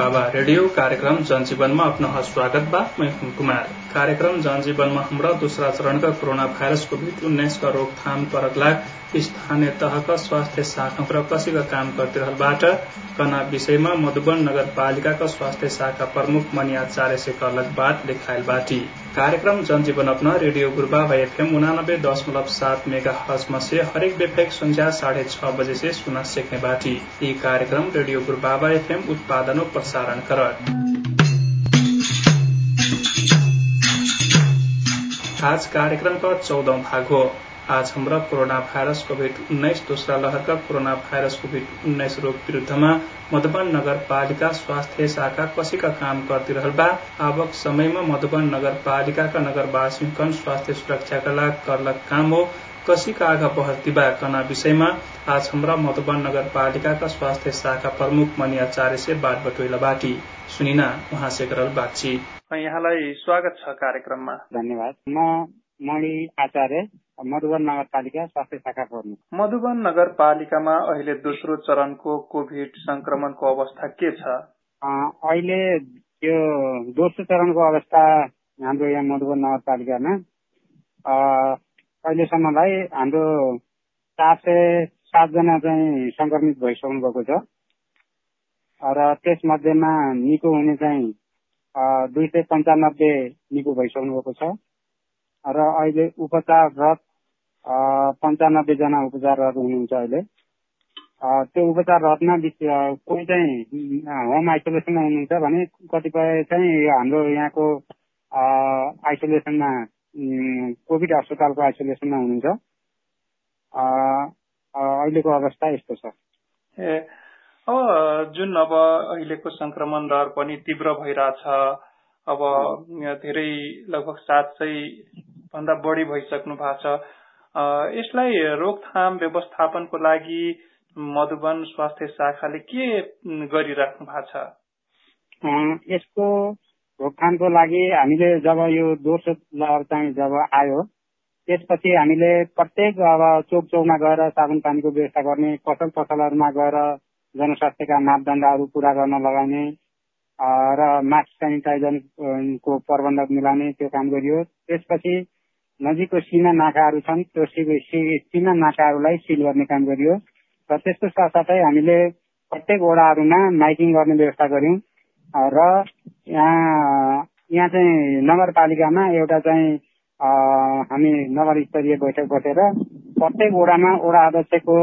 बाबा रेडियो कार्यक्रम जनजीवनमा अपना स्वागत बा। मैं कुमार। कार्यक्रम जनजीवनमा हमरा दूसरा चरणका कोरोना भाइरस कोभिड उन्नाइसका रोकथाम करक स्थानीय तहका स्वास्थ्य शाखा र कसीका काम करतिरहलबाट कना विषयमा मधुबन नगरपालिकाका स्वास्थ्य शाखा प्रमुख मणि आचार्य से करलक बात लेखायल बाटी कार्यक्रम जनजीवन अपना रेडियो गुरुबाबा एफएम उनानब्बे दशमलव सात मेगा हजमा से हरेक बेफेक संध्या साढे छ बजे से सुना सेक्ने बाटी यी कार्यक्रम रेडियो गुरुबाबा एफएम उत्पादन प्रसारण कर आज कार्यक्रम का चौदह भाग हो। आज हाम्रा कोरोना भाइरस कोभिड उन्नाइस दोस्रा लहरका कोरोना भाइरस कोभिड उन्नाइस रोग विरूद्धमा मधुबन नगरपालिका स्वास्थ्य शाखा कसीका काम करतिरहल बा? आवक समयमा मधुबन नगरपालिकाका नगरवासीकन स्वास्थ्य सुरक्षाका लागि करलक काम हो। कसीका आगा बहर्तिबा कना विषयमा? आज हाम्रा मधुबन नगरपालिकाका स्वास्थ्य शाखा प्रमुख मणि आचार्य से बटोइला बाटी। सुनिना उहाँ से करल बातचीत। यहाँलाई स्वागत छ कार्यक्रममा। धन्यवाद। म मणि आचार्य मधुबन नगरपालिका स्वास्थ्य शाखा प्रमुख। मधुबन नगरपालिकामा अहिले दोस्रो चरणको कोभिड संक्रमणको अवस्था के छ? अहिले यो दोस्रो चरणको अवस्था हाम्रो यहाँ मधुबन नगरपालिकामा। अहिलेसम्मलाई हाम्रो चार सय सातजना चाहिँ संक्रमित भइसक्नु भएको छ। र त्यसमध्येमा निको हुने चाहिँ दुई सय पन्चानब्बे निको भइसक्नु भएको छ। र अहिले उपचाररत पन्चानब्बे जना उपचाररत हुनुहुन्छ अहिले। त्यो उपचाररतमा कोही चाहिँ होम आइसोलेसनमा हुनुहुन्छ भने कतिपय चाहिँ हाम्रो यहाँको आइसोलेसनमा कोभिड अस्पतालको आइसोलेसनमा हुनुहुन्छ। अहिलेको अवस्था यस्तो छ। जुन अब अहिलेको संक्रमण दर पनि तीव्र भइरहेछ अब धेरै लगभग सात सय भन्दा बढी भइसक्नु भएको छ। यसलाई रोकथाम व्यवस्थापनको लागि मधुबन स्वास्थ्य शाखाले के गरिराख्नु भएको छ? यसको रोकथामको लागि हामीले जब यो दोस्रो लहर चाहिँ जब आयो त्यसपछि हामीले प्रत्येक अब चोक चौकमा गएर साबुन पानीको व्यवस्था गर्ने पसल पसलहरूमा गएर जनस्वास्थ्यका मापदण्डहरू पुरा गर्न लगाउने र मास्क सेनिटाइजरको प्रबन्ध मिलाउने त्यो काम गरियो। त्यसपछि नजिकको सिमा नाकाहरू छन् त्यो सिमा नाकाहरूलाई सिल गर्ने काम गरियो। र त्यसको साथसाथै हामीले प्रत्येक वडाहरूमा माइकिङ गर्ने व्यवस्था गर्यौँ र यहाँ यहाँ चाहिँ नगरपालिकामा एउटा चाहिँ हामी नगर स्तरीय बैठक बसेर प्रत्येक वडामा वडा अध्यक्षको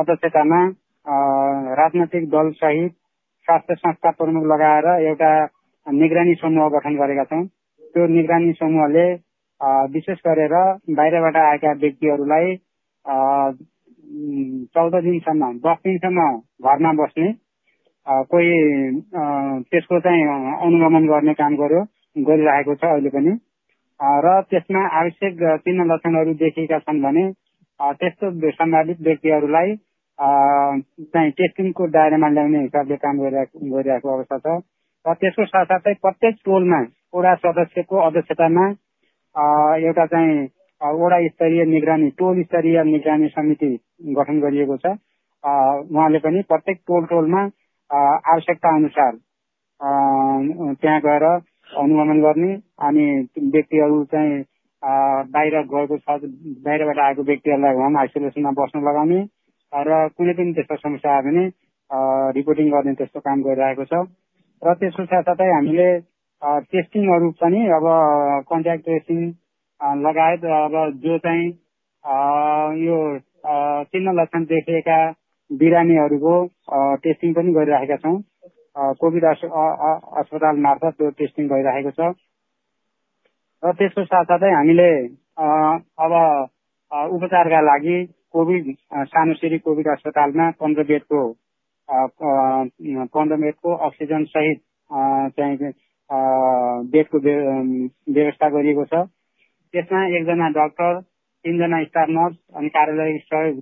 अध्यक्षतामा राजनैतिक दल सहित स्वास्थ्य संस्था प्रमुख लगाएर एउटा निगरानी समूह गठन गरेका छौँ। त्यो निगरानी समूहले विशेष गरेर बाहिरबाट आएका व्यक्तिहरूलाई चौध दिनसम्म दस दिनसम्म घरमा बस्ने कोही त्यसको चाहिँ अनुगमन गर्ने काम गर्यो गरिरहेको छ अहिले पनि। र त्यसमा आवश्यक चिन्ह लक्षणहरू देखिएका छन् भने त्यस्तो सम्भावित व्यक्तिहरूलाई चाहिँ टेस्टिङको दायरामा ल्याउने हिसाबले काम गरिरहेको गरिरहेको अवस्था छ। र त्यसको साथसाथै प्रत्येक टोलमा वडा सदस्यको अध्यक्षतामा एउटा चाहिँ वडा स्तरीय निगरानी टोल स्तरीय निगरानी समिति गठन गरिएको छ। उहाँले पनि प्रत्येक टोल टोलमा आवश्यकता अनुसार त्यहाँ गएर अनुगमन गर्ने अनि व्यक्तिहरू चाहिँ बाहिर गएको छ बाहिरबाट आएको व्यक्तिहरूलाई होम आइसोलेसनमा बस्न लगाउने। र कुनै पनि त्यस्तो समस्या आयो भने रिपोर्टिङ गर्ने त्यस्तो काम गरिरहेको छ। र त्यसको साथसाथै हामीले टेस्टिङहरू पनि अब कन्ट्याक्ट ट्रेसिङ लगायत अब जो चाहिँ यो चिन्ह लक्षण देखिएका बिरामीहरूको टेस्टिङ पनि गरिराखेका छौँ। कोभिड अस्पताल मार्फत त्यो टेस्टिङ भइरहेको छ। र त्यसको साथसाथै हामीले अब उपचारका लागि कोभिड सानो सिरी कोभिड अस्पतालमा पन्ध्र बेडको पन्ध्र बेडको अक्सिजन सहित चाहिँ बेडको व्यवस्था गरिएको छ। त्यसमा एकजना डाक्टर तिनजना स्टाफ नर्स अनि कार्यालय सहयोग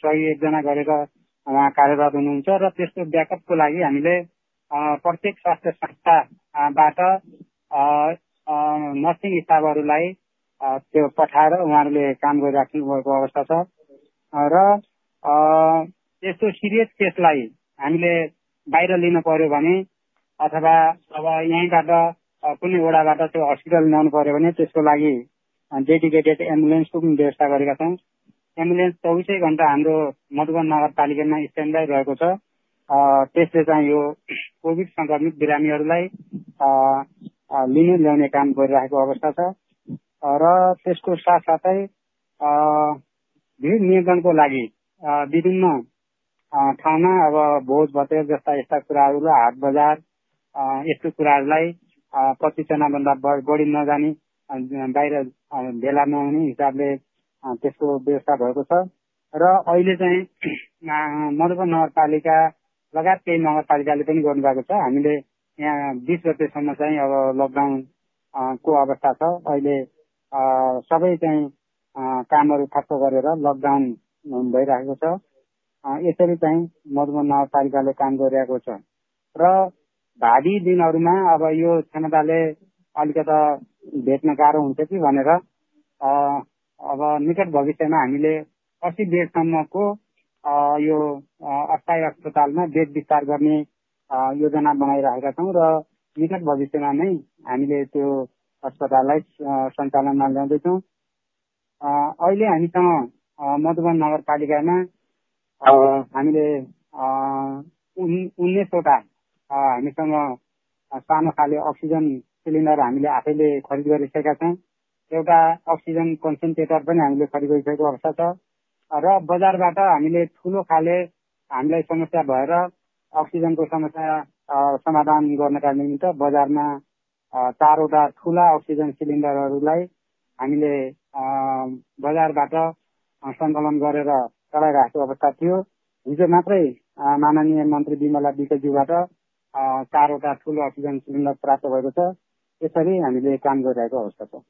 सहयोगी एकजना गरेर उहाँ कार्यरत हुनुहुन्छ र त्यसको ब्याकअपको लागि हामीले प्रत्येक स्वास्थ्य संस्थाबाट नर्सिङ स्टाफहरूलाई त्यो पठाएर उहाँहरूले काम गरिराख्नु भएको अवस्था छ। र यस्तो सिरियस केसलाई हामीले बाहिर लिन पर्यो भने अथवा अब यहीँबाट कुनै वडाबाट त्यो हस्पिटल ल्याउनु पर्यो भने त्यसको लागि डेडिकेटेड एम्बुलेन्सको पनि व्यवस्था गरेका छौँ। एम्बुलेन्स चौबिसै घन्टा हाम्रो मधुबन नगरपालिकामा स्ट्यान्ड बाई रहेको छ। त्यसले चाहिँ यो कोभिड सङ्क्रमित बिरामीहरूलाई लिनु ल्याउने काम गरिरहेको अवस्था छ। र त्यसको साथसाथै भिड नियन्त्रणको लागि विभिन्न ठाउँमा अब भोज भतेर जस्ता यस्ता कुराहरूलाई हाट बजार यस्तो कुराहरूलाई पच्चिसजनाभन्दा बढी नजाने बाहिर भेला नहुने हिसाबले त्यसको व्यवस्था भएको छ। र अहिले चाहिँ मधुबन नगरपालिका लगायत केही नगरपालिकाले पनि गर्नुभएको छ। हामीले यहाँ बिस गतेसम्म चाहिँ अब लकडाउन को अवस्था छ? अहिले सबै चाहिँ कामहरू ठप्प गरेर लकडाउन भइरहेको छ। यसरी चाहिँ मधुबन नगरपालिकाले काम गरिरहेको छ। र भावी दिनहरूमा अब यो क्षमताले अलिकता भेट्न गाह्रो हुन्छ कि भनेर अब निकट भविष्यमा हामीले अस्सी बेडसम्मको यो अस्थायी अस्पतालमा बेड विस्तार गर्ने योजना बनाइरहेका छौँ र निकट भविष्यमा नै हामीले त्यो अस्पताललाई सञ्चालनमा ल्याउँदैछौँ। अहिले हामीसँग मधुबन नगरपालिकामा हामीले उन्नाइसवटा हामीसँग सानो खाले अक्सिजन सिलिन्डर हामीले आफैले खरिद गरिसकेका छौँ। एउटा अक्सिजन कन्सन्ट्रेटर पनि हामीले खरिद गरिसकेको अवस्था छ। र बजारबाट हामीले ठुलो खाले हामीलाई समस्या भएर अक्सिजनको समस्या समाधान गर्नका निमित्त बजारमा चारवटा ठुला अक्सिजन सिलिन्डरहरूलाई हामीले बजारबाट सङ्कलन गरेर चलाइरहेको अवस्था थियो। हिजो मात्रै माननीय मन्त्री विमला विकज्यूबाट चारवटा ठुलो अक्सिजन सिलिन्डर प्राप्त भएको छ। यसरी हामीले काम गरिरहेको अवस्था छ।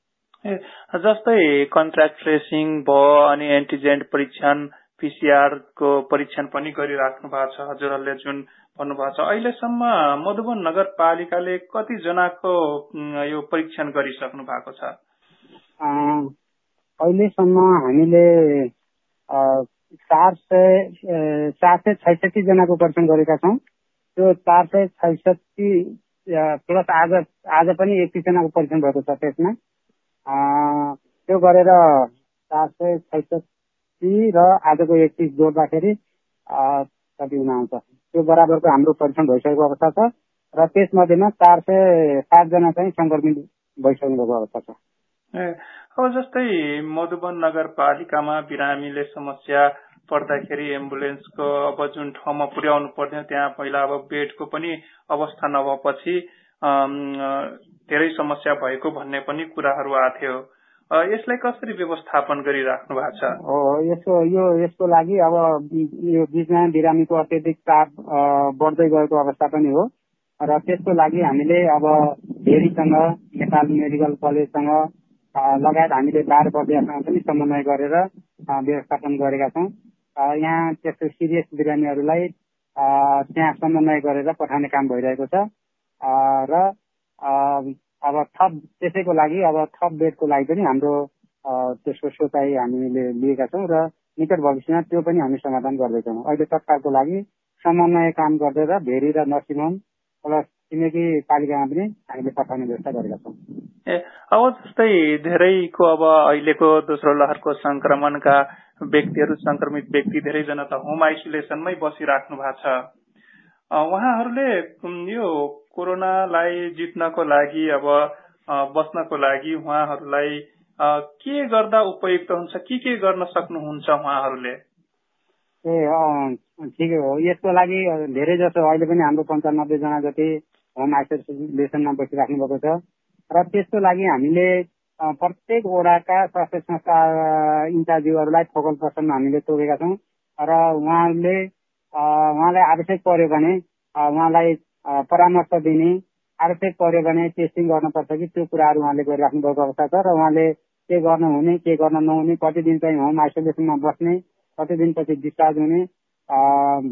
जस्तै कन्ट्राक्ट ट्रेसिङ भयो अनि एन्टिजेन्ट परीक्षण पिसिआरको परीक्षण पनि गरिराख्नु भएको छ हजुरहरूले जुन भन्नुभएको छ। अहिलेसम्म मधुबन नगरपालिकाले कतिजनाको यो परीक्षण गरिसक्नु भएको छ? अहिलेसम्म हामीले चार सय चार सय छैसठी जनाको परीक्षण गरेका छौँ। त्यो चार सय छैसठी प्लस आज आज पनि एकतिसजनाको परीक्षण भएको छ त्यसमा। त्यो गरेर चार सय छैसठी र आजको एकतिस जोड्दाखेरि कति आउँछ त्यो बराबरको हाम्रो परीक्षण भइसकेको अवस्था छ र त्यसमध्येमा चार सय सातजना चाहिँ सङ्क्रमित भइसक्नु भएको अवस्था छ। अब जस्तै मधुबन नगरपालिकामा बिरामीले समस्या पर्दाखेरि एम्बुलेन्सको अब जुन ठाउँमा पुर्याउनु पर्थ्यो त्यहाँ पहिला अब बेडको पनि अवस्था नभएपछि धेरै समस्या भएको भन्ने पनि कुराहरू आथ्यो यसलाई कसरी व्यवस्थापन गरिराख्नु भएको छ? यसको यो यसको लागि अब यो बिचमा बिरामीको अत्यधिक चाप बढ्दै गएको अवस्था पनि हो। र त्यसको लागि हामीले अब धेरीसँग नेपाल मेडिकल कलेजसँग लगायत हामीले बाह्र बजेसँग पनि समन्वय गरेर व्यवस्थापन गरेका छौँ। यहाँ त्यस्तो सिरियस बिरामीहरूलाई त्यहाँ समन्वय गरेर पठाउने काम भइरहेको छ। र अब थप त्यसैको लागि अब थप बेडको लागि पनि हाम्रो त्यसको सोचाइ हामीले लिएका छौँ र निकट भविष्यमा त्यो पनि हामी समाधान गर्दैछौँ। अहिले तत्कालको लागि समन्वय काम गरेर भेरी र नर्सिङ होम प्लस छिमेकी पालिकामा पनि हामीले पठाउने व्यवस्था गरेका छौँ। ए अब जस्तै धेरैको अब अहिलेको दोस्रो लहरको संक्रमणका व्यक्तिहरू संक्रमित व्यक्ति धेरैजना त होम आइसोलेसनमै बसिराख्नु भएको छ। उहाँहरूले यो कोरोनालाई जित्नको लागि अब बस्नको लागि उहाँहरूलाई के गर्दा उपयुक्त हुन्छ के के गर्न सक्नुहुन्छ उहाँहरूले? ए ठिकै हो। यसको लागि धेरै जसो अहिले पनि हाम्रो पन्चानब्बेजना जति होम आइसोलेसनमा बसिराख्नु भएको छ। र त्यसको लागि हामीले प्रत्येक वडाका स्वास्थ्य संस्था इन्चार्जीहरूलाई फोकल पर्सन हामीले तोकेका छौँ। र उहाँहरूले उहाँलाई आवश्यक पर्यो भने उहाँलाई परामर्श दिने आवश्यक पर्यो भने टेस्टिङ गर्नुपर्छ कि त्यो कुराहरू उहाँले गरिराख्नु भएको अवस्था छ। र उहाँले के गर्नु हुने के गर्न नहुने कति दिन चाहिँ होम आइसोलेसनमा बस्ने कति दिनपछि डिस्चार्ज हुने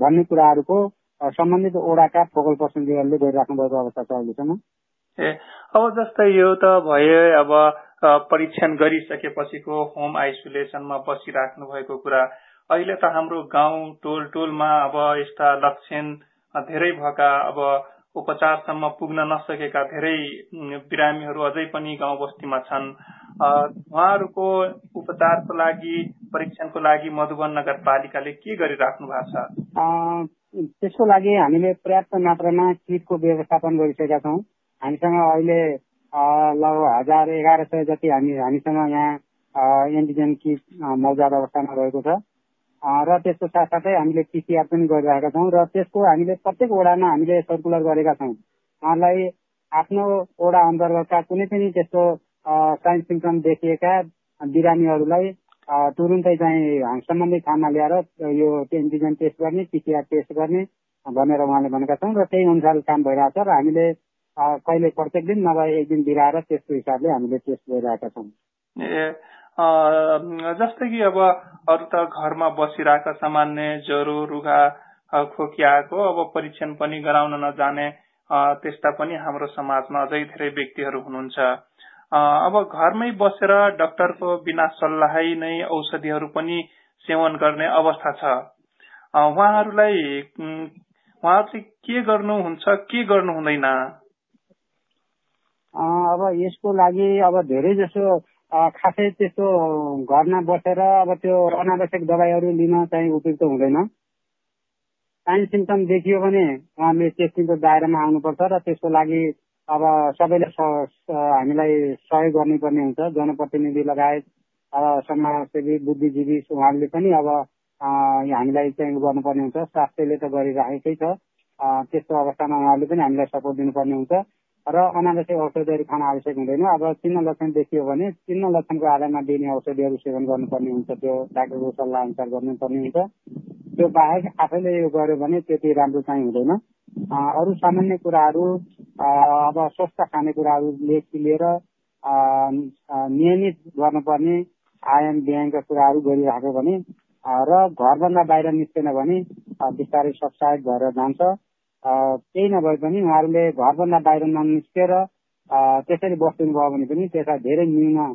भन्ने कुराहरूको सम्बन्धित ओडाका फोकल पर्सनले गरिराख्नु भएको अवस्था छ अहिलेसम्म ए अब जस्तै यो त भयो अब परीक्षण गरिसकेपछिको होम आइसोलेसनमा बसिराख्नु भएको कुरा। अहिले त हाम्रो गाउँ टोल टोलमा अब यस्ता लक्षण धेरै भएका अब उपचारसम्म पुग्न नसकेका धेरै बिरामीहरू अझै पनि गाउँ बस्तीमा छन्। उहाँहरूको उपचारको लागि परीक्षणको लागि मधुबन नगरपालिकाले के गरिराख्नु भएको छ? त्यसको लागि हामीले पर्याप्त मात्रामा किटको व्यवस्थापन गरिसकेका छौँ। हामीसँग अहिले लगभग हजार एघार सय जति हामी हामीसँग यहाँ एन्टिजेन किट मौजाद अवस्थामा रहेको छ। र त्यसको साथसाथै हामीले पिसिआर पनि गरिरहेका छौँ र त्यसको हामीले प्रत्येक वडामा हामीले सर्कुलर गरेका छौँ। उहाँलाई आफ्नो वडा अन्तर्गतका कुनै पनि त्यस्तो साइन्स सिम्टम देखिएका बिरामीहरूलाई तुरुन्तै चाहिँ सम्बन्धित ठाउँमा ल्याएर यो एन्टिजेन टेस्ट गर्ने पिसिआर टेस्ट गर्ने भनेर उहाँले भनेका छौँ र त्यही अनुसार काम भइरहेको छ र हामीले कहिले प्रत्येक दिन नभए एक दिन बिराएर त्यसको हिसाबले हामीले टेस्ट गरिरहेका छौँ। जस्तै कि अब अरू त घरमा बसिरहेका सामान्य ज्वरो रुगा खोकिआएको अब परीक्षण पनि गराउन नजाने त्यस्ता पनि हाम्रो समाजमा अझै धेरै व्यक्तिहरू हुनुहुन्छ। अब घरमै बसेर डाक्टरको बिना सल्लाहै नै औषधिहरू पनि सेवन गर्ने अवस्था छ। उहाँहरूलाई उहाँहरू चाहिँ के गर्नुहुन्छ के गर्नु हुँदैन? अब यसको लागि अब धेरै जसो खासै त्यस्तो घरमा बसेर अब त्यो अनावश्यक दबाईहरू लिन चाहिँ उपयुक्त हुँदैन। साइन सिम्टम देखियो भने उहाँले टेस्टिङको दायरामा आउनुपर्छ र त्यसको लागि अब सबैले हामीलाई सहयोग गर्नुपर्ने हुन्छ। जनप्रतिनिधि लगायत समाजसेवी बुद्धिजीवी उहाँहरूले पनि अब हामीलाई चाहिँ गर्नुपर्ने हुन्छ। स्वास्थ्यले त गरिराखेकै छ। त्यस्तो अवस्थामा उहाँहरूले पनि हामीलाई सपोर्ट दिनुपर्ने हुन्छ। र अनावश्यक औषधिहरू खान आवश्यक हुँदैन। अब चिन्ह लक्षण देखियो भने चिन्ह लक्षणको आधारमा दिने औषधिहरू सेवन गर्नुपर्ने हुन्छ। त्यो डाक्टरको सल्लाह अनुसार गर्नुपर्ने हुन्छ। त्यो बाहेक आफैले यो गर्यो भने त्यति राम्रो चाहिँ हुँदैन। अरू सामान्य कुराहरू अब स्वस्थ खानेकुराहरूले लिएर नियमित गर्नुपर्ने आयाम व्यायामका कुराहरू गरिरहेको भने र घरभन्दा बाहिर निस्केन भने बिस्तारै सबसाइड भएर जान्छ। केही नभए पनि उहाँहरूले घरभन्दा बाहिर ननिस्केर त्यसरी बस्नु भयो भने पनि त्यसलाई धेरै न्यून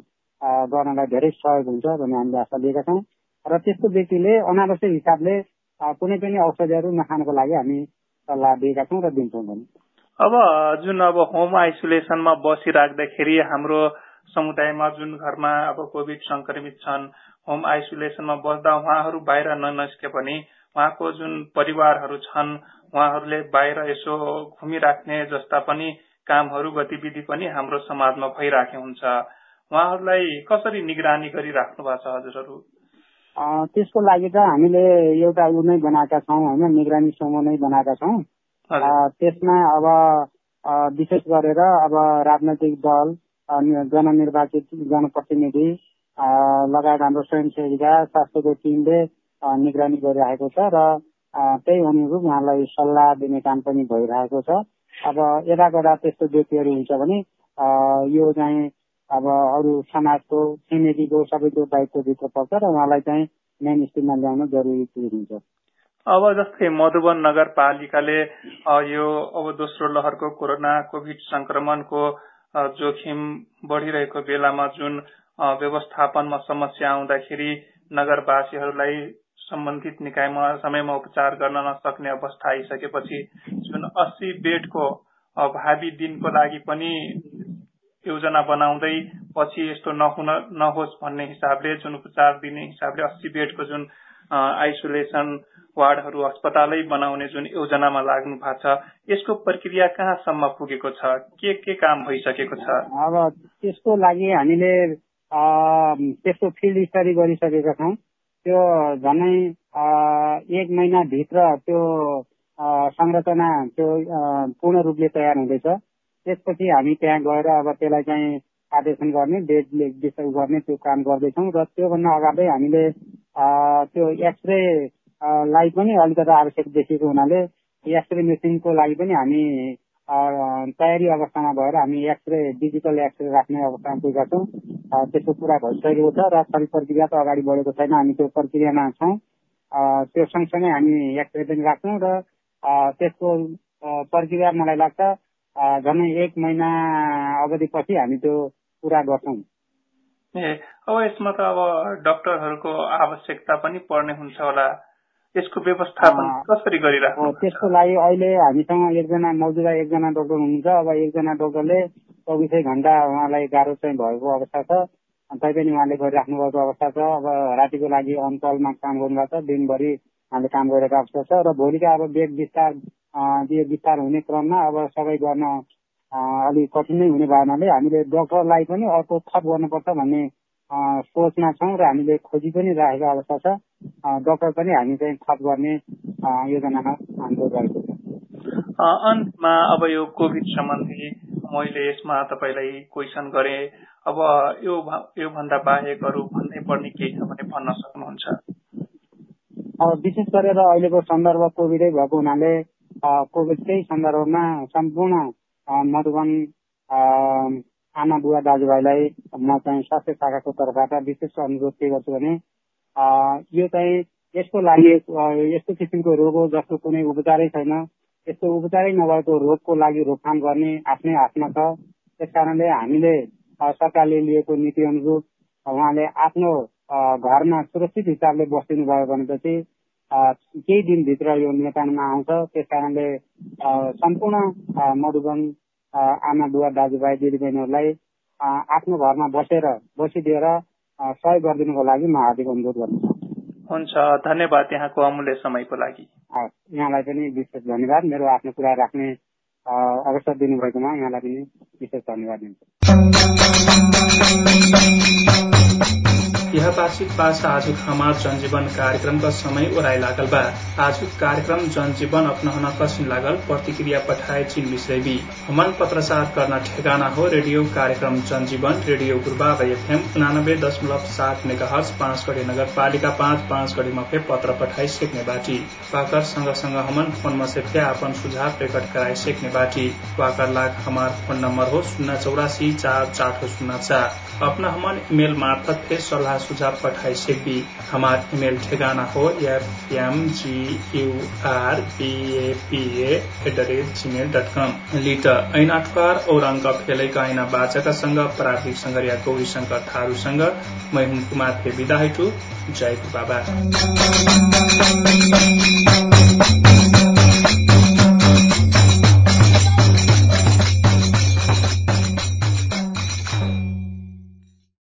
गर्नलाई धेरै सहयोग हुन्छ भन्ने हामीले आशा लिएका छौँ। र त्यस्तो व्यक्तिले अनावश्यक हिसाबले कुनै पनि औषधिहरू नखानको लागि हामी सल्लाह दिएका छौँ र दिन्छौँ भने अब जुन अब होम आइसोलेसनमा बसिराख्दाखेरि हाम्रो समुदायमा जुन घरमा अब कोभिड संक्रमित छन् होम आइसोलेसनमा बस्दा उहाँहरू बाहिर ननिस्के पनि उहाँको जुन परिवारहरू छन् उहाँहरूले बाहिर यसो घुमिराख्ने जस्ता पनि कामहरू गतिविधि पनि हाम्रो समाजमा भइराखेको हुन्छ। उहाँहरूलाई कसरी निगरानी गरिराख्नु भएको छ हजुरहरू? त्यसको लागि त हामीले एउटा ऊ नै बनाएका छौँ होइन? निगरानी समूह नै बनाएका छौँ। त्यसमा अब विशेष गरेर अब राजनैतिक दल जननिर्वाचित जनप्रतिनिधि लगायत हाम्रो स्वयंसेविका स्वास्थ्यको टिमले निगरानी गरिरहेको छ र त्यही अनुरूप उहाँलाई सल्लाह दिने काम पनि भइरहेको छ। अब यता गएर त्यस्तो व्यक्तिहरू हुन्छ भने यो चाहिँ अब अरू समाजको छिमेकीको सबैको दायित्वभित्र पर्छ र उहाँलाई चाहिँ मेन स्ट्रिममा ल्याउन जरुरी हुन्छ। अब जस्तै मधुबन नगरपालिकाले यो अब दोस्रो लहरको कोरोना कोभिड संक्रमणको जोखिम बढिरहेको बेलामा जुन व्यवस्थापनमा समस्या आउँदाखेरि नगरवासीहरूलाई सम्बन्धित निकायमा समयमा उपचार गर्न नसक्ने अवस्था आइसकेपछि जुन अस्सी बेडको भावी दिनको लागि पनि योजना बनाउँदै पछि यस्तो नहुन नहोस् भन्ने हिसाबले जुन उपचार दिने हिसाबले अस्सी बेडको जुन आइसोलेसन वार्डहरू अस्पतालै बनाउने जुन योजनामा लाग्नु भएको छ यसको प्रक्रिया कहाँसम्म पुगेको छ? के के काम भइसकेको छ? अब त्यसको लागि हामीले त्यसको फिल्ड स्टडी गरिसकेका छौँ। त्यो झनै एक महिनाभित्र त्यो संरचना त्यो पूर्ण रूपले तयार हुँदैछ। त्यसपछि हामी त्यहाँ गएर अब त्यसलाई चाहिँ आदेशन गर्ने बेड विषय गर्ने त्यो काम गर्दैछौँ। र त्योभन्दा अगाडि हामीले त्यो एक्सरे लाई पनि अलिकति आवश्यक देखिएको हुनाले एक्सरे मेसिनको लागि पनि हामी तयारी अवस्थामा भएर हामी एक्सरे डिजिटल एक्सरे राख्ने अवस्थामा पुगेका छौँ। त्यसको कुरा भइसकेको छ र खरिद प्रक्रिया त अगाडि बढेको छैन। हामी त्यो प्रक्रियामा छौँ। त्यो सँगसँगै हामी एक्सरे पनि राख्छौँ र त्यसको प्रक्रिया मलाई लाग्छ झन् एक महिना अवधिपछि हामी त्यो पुरा गर्छौँ। ए अब यसमा त अब डक्टरहरूको आवश्यकता पनि पर्ने हुन्छ होला। यसको व्यवस्थापन कसरी गरिराख्नु त्यसको लागि अहिले हामीसँग एकजना मौजुदा एकजना डक्टर हुनुहुन्छ। अब एकजना डक्टरले चौबिसै घन्टा उहाँलाई गाह्रो चाहिँ भएको अवस्था छ। तैपनि उहाँले गरिराख्नु भएको अवस्था छ। अब रातिको लागि अनकलमा काम गर्नुभएको छ। दिनभरि उहाँले काम गरेको अवस्था छ। र भोलिका अब बेड विस्तार यो विस्तार हुने क्रममा अब सबै गर्न अलिक कठिन नै हुने भएनाले हामीले डक्टरलाई पनि अर्को थप गर्नुपर्छ भन्ने सोचमा छौँ र हामीले खोजी पनि राखेको अवस्था छ। डक्टर पनि हामी चाहिँ थप गर्ने योजनामा हाम्रो रहेको छ। अन्तमा अब यो कोभिड सम्बन्धी मैले यसमा तपाईँलाई क्वेसन गरेँ अब यो योभन्दा बाहेक अरू भन्नै पर्ने केही छ भने भन्न सक्नुहुन्छ। विशेष गरेर अहिलेको सन्दर्भ कोभिडै भएको हुनाले कोभिडकै सन्दर्भमा सम्पूर्ण मधुबन आमा बुवा दाजुभाइलाई म चाहिँ स्वास्थ्य शाखाको तर्फबाट विशेष अनुरोध के गर्छु भने यो चाहिँ यसको लागि यस्तो किसिमको रोग हो जसको कुनै उपचारै छैन। यस्तो उपचारै नभएको रोगको लागि रोकथाम गर्ने आफ्नै हातमा छ। त्यस कारणले हामीले सरकारले लिएको नीति अनुरूप उहाँले आफ्नो घरमा सुरक्षित हिसाबले बसिदिनु भयो भनेपछि केही दिनभित्र यो नियन्त्रणमा आउँछ। त्यस कारणले सम्पूर्ण मधुबन आमा बुवा दाजुभाइ दिदीबहिनीहरूलाई आफ्नो घरमा बसेर बसिदिएर सहयोग गरिदिनुको लागि म हार्दिक अनुरोध गर्छु हुन्छ धन्यवाद यहाँको अमूल्य समयको लागि। यहाँलाई पनि विशेष धन्यवाद। मेरो आफ्नो कुरा राख्ने अवसर दिनुभएकोमा यहाँलाई पनि विशेष धन्यवाद दिन्छु। बातचीत पासा आज हमार जनजीवन कार्यक्रम का समय ओराई लागल बा। आज कार्यक्रम जनजीवन अपनाहन कसिन लागल प्रतिक्रिया पठाए चिन मिश्रेबी। हमन पत्रचार करना ठेगाना हो रेडियो कार्यक्रम जनजीवन रेडियो गुरुबाब एफएम उनानब्बे दशमलव सात मेगा हर्स पाँच कड़ी नगर पालिका पाँच पाँच कड़ी मफे पत्र पठाई सेक्ने बाटी। वाकर सँग सँग हमन फोन मसेफे अपन सुझाव रेकर्ड कराई सेक्ने बाटी। वाकर लाख हमार फोन नम्बर हो शून्य चौरासी चार चार शून्य चार। अपना हमन ईमेल मार्फत फिर सलाह सुझाव पठाई सेक्बी हमार ईमेल ठेगाना हो at the rate Gmail dot com लिट ऐन अठवार और अंक फेलेका ऐना वाचकसँग प्राविधिक संगरिया गौरी शंकर थारूसँग मै हुँ कुमार फे विदा जय बाबा।